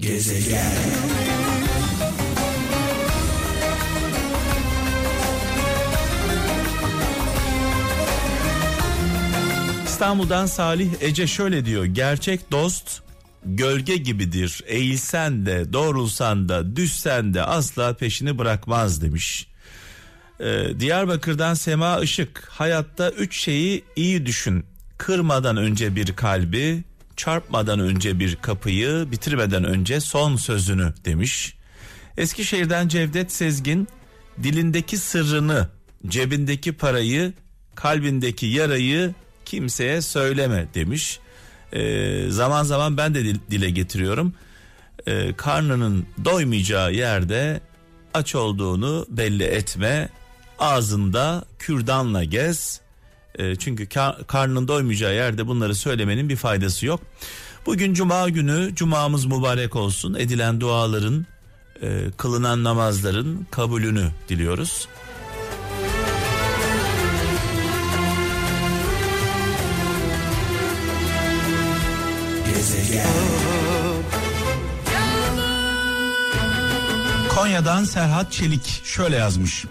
Gezegen. İstanbul'dan Salih Ece şöyle diyor. Gerçek dost gölge gibidir. Eğilsen de, doğrulsan da, düşsen de asla peşini bırakmaz demiş. Ee, Diyarbakır'dan Sema Işık. Hayatta üç şeyi iyi düşün. Kırmadan önce bir kalbi, çarpmadan önce bir kapıyı, bitirmeden önce son sözünü demiş. Eskişehir'den Cevdet Sezgin dilindeki sırrını, cebindeki parayı, kalbindeki yarayı kimseye söyleme demiş. Ee, zaman zaman ben de dile getiriyorum. Ee, karnının doymayacağı yerde aç olduğunu belli etme. Ağzında kürdanla gez. Ee, çünkü kar, karnının doymayacağı yerde bunları söylemenin bir faydası yok. Bugün cuma günü cumamız mübarek olsun. Edilen duaların, e, kılınan namazların kabulünü diliyoruz. Konya'dan Serhat Çelik şöyle yazmış.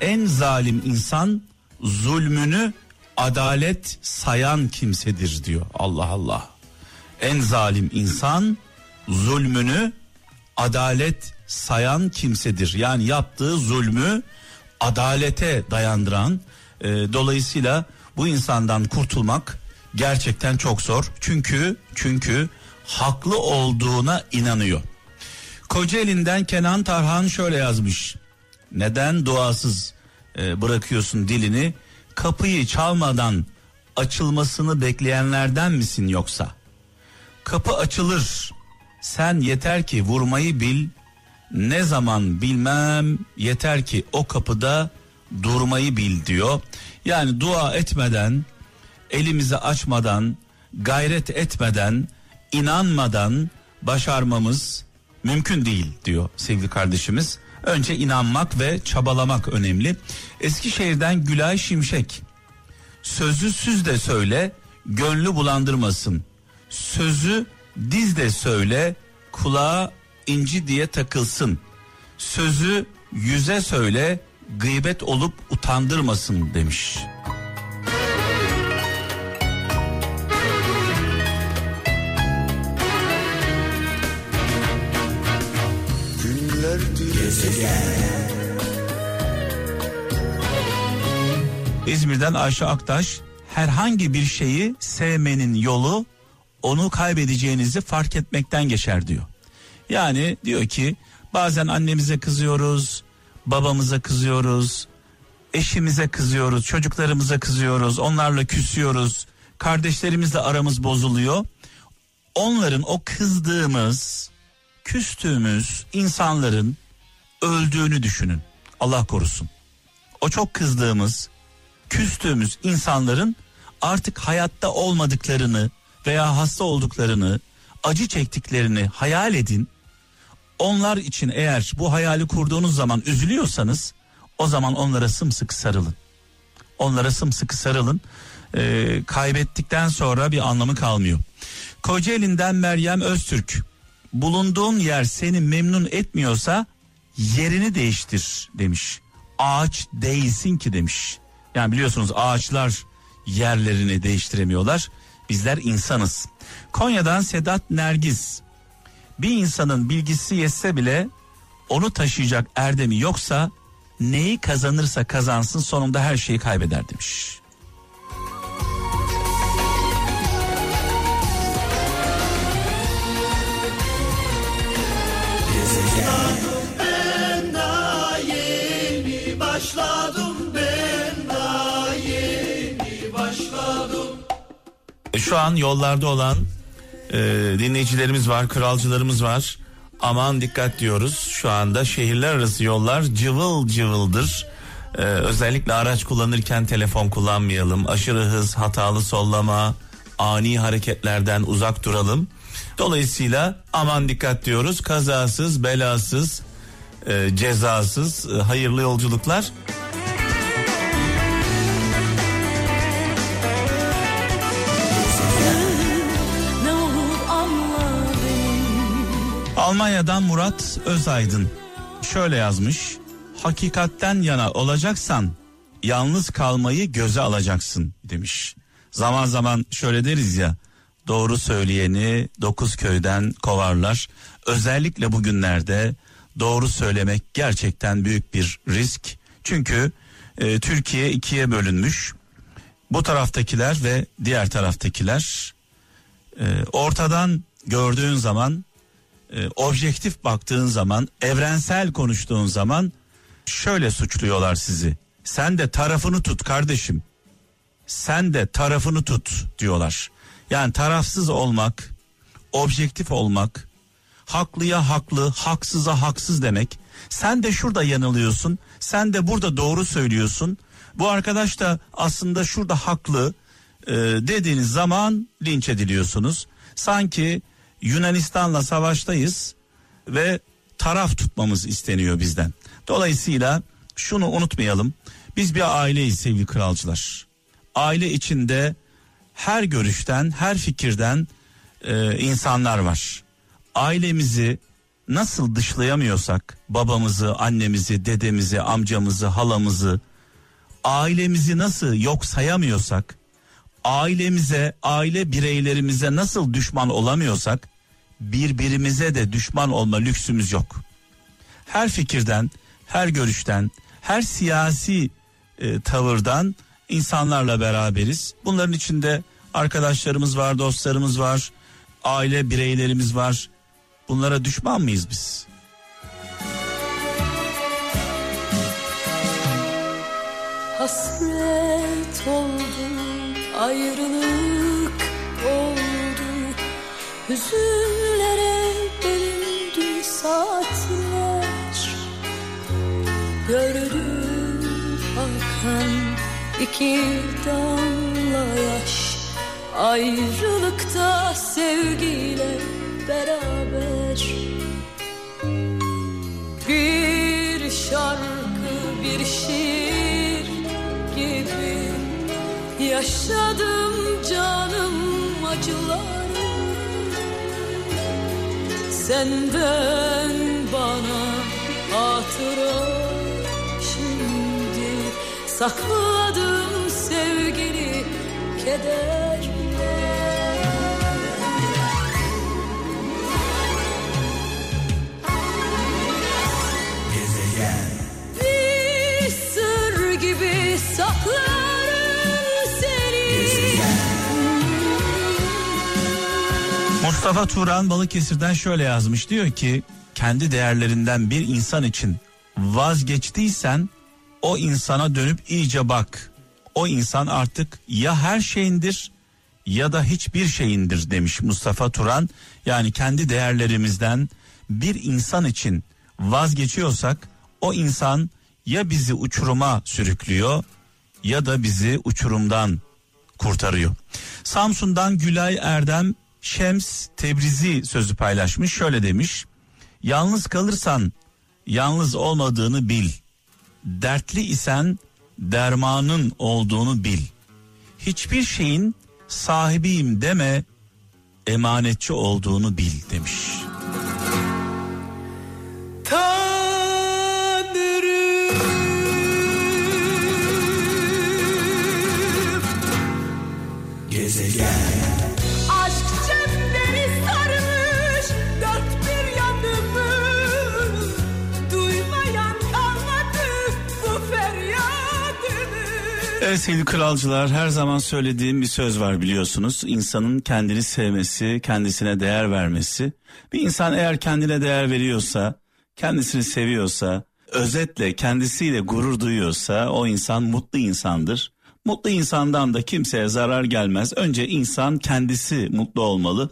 En zalim insan zulmünü adalet sayan kimsedir diyor. Allah Allah. En zalim insan zulmünü adalet sayan kimsedir. Yani yaptığı zulmü adalete dayandıran e, dolayısıyla bu insandan kurtulmak gerçekten çok zor. Çünkü çünkü haklı olduğuna inanıyor. Kocaeli'nden Kenan Tarhan şöyle yazmış. Neden duasız e, bırakıyorsun dilini? Kapıyı çalmadan açılmasını bekleyenlerden misin yoksa? Kapı açılır. Sen yeter ki vurmayı bil. Ne zaman bilmem yeter ki o kapıda durmayı bil diyor. Yani dua etmeden elimizi açmadan, gayret etmeden, inanmadan başarmamız mümkün değil diyor sevgili kardeşimiz. Önce inanmak ve çabalamak önemli. Eskişehir'den Gülay Şimşek. Sözü süz de söyle, gönlü bulandırmasın. Sözü diz de söyle, kulağa inci diye takılsın. Sözü yüze söyle, gıybet olup utandırmasın demiş. İzmir'den Ayşe Aktaş herhangi bir şeyi sevmenin yolu onu kaybedeceğinizi fark etmekten geçer diyor. Yani diyor ki bazen annemize kızıyoruz, babamıza kızıyoruz, eşimize kızıyoruz, çocuklarımıza kızıyoruz, onlarla küsüyoruz, kardeşlerimizle aramız bozuluyor. Onların o kızdığımız, küstüğümüz insanların öldüğünü düşünün. Allah korusun. O çok kızdığımız, küstüğümüz insanların artık hayatta olmadıklarını veya hasta olduklarını, acı çektiklerini hayal edin. Onlar için eğer bu hayali kurduğunuz zaman üzülüyorsanız o zaman onlara sımsıkı sarılın. Onlara sımsıkı sarılın. Ee, kaybettikten sonra bir anlamı kalmıyor. Kocaeli'nden Meryem Öztürk. Bulunduğun yer seni memnun etmiyorsa yerini değiştir demiş. Ağaç değilsin ki demiş. Yani biliyorsunuz ağaçlar yerlerini değiştiremiyorlar. Bizler insanız. Konya'dan Sedat Nergiz. Bir insanın bilgisi yetse bile onu taşıyacak erdemi yoksa neyi kazanırsa kazansın sonunda her şeyi kaybeder demiş. Şu an yollarda olan e, dinleyicilerimiz var, kralcılarımız var. Aman dikkat diyoruz. Şu anda şehirler arası yollar cıvıl cıvıldır. Ee, özellikle araç kullanırken telefon kullanmayalım. Aşırı hız, hatalı sollama, ani hareketlerden uzak duralım. Dolayısıyla aman dikkat diyoruz. Kazasız, belasız, e, cezasız, e, hayırlı yolculuklar. Almanya'dan Murat Özaydın şöyle yazmış. Hakikatten yana olacaksan yalnız kalmayı göze alacaksın demiş. Zaman zaman şöyle deriz ya doğru söyleyeni dokuz köyden kovarlar. Özellikle bugünlerde doğru söylemek gerçekten büyük bir risk. Çünkü e, Türkiye ikiye bölünmüş. Bu taraftakiler ve diğer taraftakiler e, ortadan gördüğün zaman e, objektif baktığın zaman evrensel konuştuğun zaman şöyle suçluyorlar sizi. Sen de tarafını tut kardeşim. Sen de tarafını tut diyorlar. Yani tarafsız olmak, objektif olmak, haklıya haklı, haksıza haksız demek. Sen de şurada yanılıyorsun, sen de burada doğru söylüyorsun. Bu arkadaş da aslında şurada haklı e, dediğiniz zaman linç ediliyorsunuz. Sanki Yunanistan'la savaştayız ve taraf tutmamız isteniyor bizden. Dolayısıyla şunu unutmayalım. Biz bir aileyiz sevgili kralcılar. Aile içinde her görüşten, her fikirden e, insanlar var. Ailemizi nasıl dışlayamıyorsak babamızı, annemizi, dedemizi, amcamızı, halamızı, ailemizi nasıl yok sayamıyorsak, ailemize, aile bireylerimize nasıl düşman olamıyorsak birbirimize de düşman olma lüksümüz yok. Her fikirden, her görüşten, her siyasi e, tavırdan insanlarla beraberiz. Bunların içinde arkadaşlarımız var, dostlarımız var, aile bireylerimiz var. Bunlara düşman mıyız biz? Hasret oldu, ayrılık oldu, hüzünlere bölündü saatler. Gördüm akan iki damla yaş, ayrılıkta sevgiyle beraber. Bir şarkı, bir şiir gibi yaşadım canım acıları. Senden bana hatıra şimdi sakladım sevgili kederle. Mustafa Turan Balıkesir'den şöyle yazmış diyor ki kendi değerlerinden bir insan için vazgeçtiysen o insana dönüp iyice bak. O insan artık ya her şeyindir ya da hiçbir şeyindir demiş Mustafa Turan. Yani kendi değerlerimizden bir insan için vazgeçiyorsak o insan ya bizi uçuruma sürüklüyor ya da bizi uçurumdan kurtarıyor. Samsun'dan Gülay Erdem Şems Tebrizi sözü paylaşmış. Şöyle demiş. Yalnız kalırsan yalnız olmadığını bil. Dertli isen dermanın olduğunu bil. Hiçbir şeyin sahibiyim deme emanetçi olduğunu bil demiş. Evet sevgili kralcılar her zaman söylediğim bir söz var biliyorsunuz. İnsanın kendini sevmesi, kendisine değer vermesi. Bir insan eğer kendine değer veriyorsa, kendisini seviyorsa, özetle kendisiyle gurur duyuyorsa o insan mutlu insandır. Mutlu insandan da kimseye zarar gelmez. Önce insan kendisi mutlu olmalı.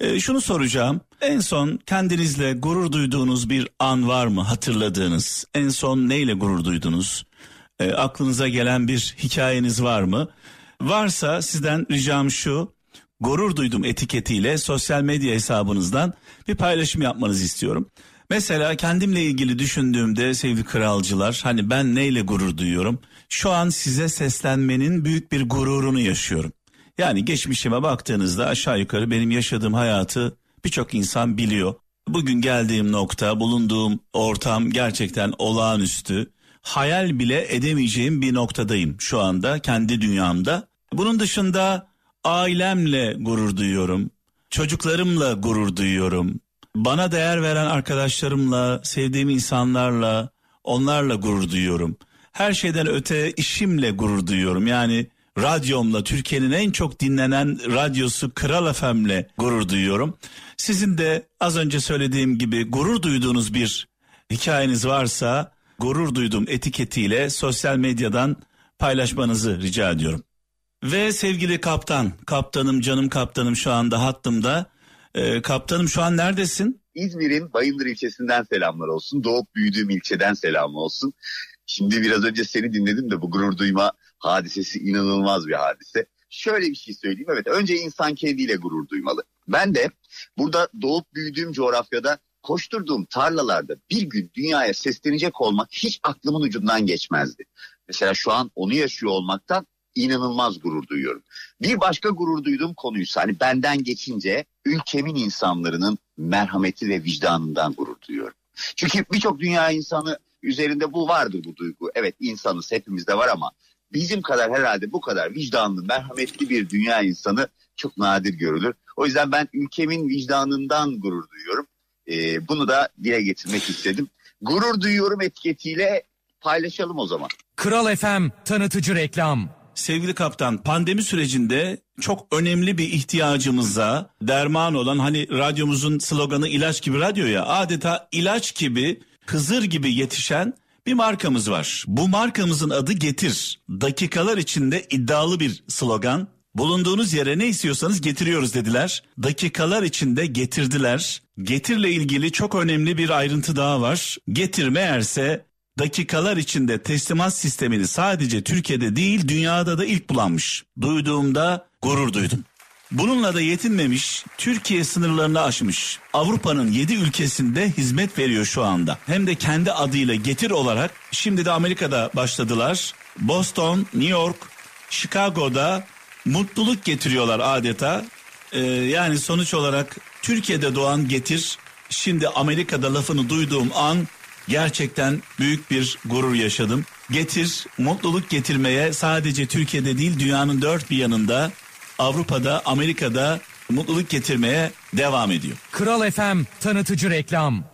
Ee, şunu soracağım. En son kendinizle gurur duyduğunuz bir an var mı hatırladığınız? En son neyle gurur duydunuz? E, aklınıza gelen bir hikayeniz var mı? Varsa sizden ricam şu. Gurur duydum etiketiyle sosyal medya hesabınızdan bir paylaşım yapmanızı istiyorum. Mesela kendimle ilgili düşündüğümde sevgili kralcılar hani ben neyle gurur duyuyorum? Şu an size seslenmenin büyük bir gururunu yaşıyorum. Yani geçmişime baktığınızda aşağı yukarı benim yaşadığım hayatı birçok insan biliyor. Bugün geldiğim nokta, bulunduğum ortam gerçekten olağanüstü. Hayal bile edemeyeceğim bir noktadayım şu anda kendi dünyamda. Bunun dışında ailemle gurur duyuyorum. Çocuklarımla gurur duyuyorum. Bana değer veren arkadaşlarımla, sevdiğim insanlarla, onlarla gurur duyuyorum. Her şeyden öte işimle gurur duyuyorum. Yani radyomla Türkiye'nin en çok dinlenen radyosu Kral FM'le gurur duyuyorum. Sizin de az önce söylediğim gibi gurur duyduğunuz bir hikayeniz varsa gurur duydum etiketiyle sosyal medyadan paylaşmanızı rica ediyorum. Ve sevgili kaptan, kaptanım canım kaptanım şu anda hattımda. Ee, kaptanım şu an neredesin? İzmir'in Bayındır ilçesinden selamlar olsun. Doğup büyüdüğüm ilçeden selam olsun. Şimdi biraz önce seni dinledim de bu gurur duyma hadisesi inanılmaz bir hadise. Şöyle bir şey söyleyeyim. Evet önce insan kendiyle gurur duymalı. Ben de burada doğup büyüdüğüm coğrafyada koşturduğum tarlalarda bir gün dünyaya seslenecek olmak hiç aklımın ucundan geçmezdi. Mesela şu an onu yaşıyor olmaktan inanılmaz gurur duyuyorum. Bir başka gurur duyduğum konuysa hani benden geçince ülkemin insanların merhameti ve vicdanından gurur duyuyorum. Çünkü birçok dünya insanı üzerinde bu vardır bu duygu. Evet insanız hepimizde var ama bizim kadar herhalde bu kadar vicdanlı, merhametli bir dünya insanı çok nadir görülür. O yüzden ben ülkemin vicdanından gurur duyuyorum. Ee, bunu da dile getirmek istedim. Gurur duyuyorum etiketiyle paylaşalım o zaman. Kral FM tanıtıcı reklam. Sevgili kaptan pandemi sürecinde çok önemli bir ihtiyacımıza derman olan hani radyomuzun sloganı ilaç gibi radyo ya adeta ilaç gibi Hızır gibi yetişen bir markamız var. Bu markamızın adı Getir. Dakikalar içinde iddialı bir slogan. Bulunduğunuz yere ne istiyorsanız getiriyoruz dediler. Dakikalar içinde getirdiler. Getirle ilgili çok önemli bir ayrıntı daha var. Getir meğerse dakikalar içinde teslimat sistemini sadece Türkiye'de değil dünyada da ilk bulanmış. Duyduğumda gurur duydum. Bununla da yetinmemiş, Türkiye sınırlarını aşmış. Avrupa'nın 7 ülkesinde hizmet veriyor şu anda. Hem de kendi adıyla getir olarak şimdi de Amerika'da başladılar. Boston, New York, Chicago'da mutluluk getiriyorlar adeta. Ee, yani sonuç olarak Türkiye'de doğan getir şimdi Amerika'da lafını duyduğum an gerçekten büyük bir gurur yaşadım. Getir mutluluk getirmeye sadece Türkiye'de değil dünyanın dört bir yanında Avrupa'da Amerika'da mutluluk getirmeye devam ediyor. Kral FM tanıtıcı reklam.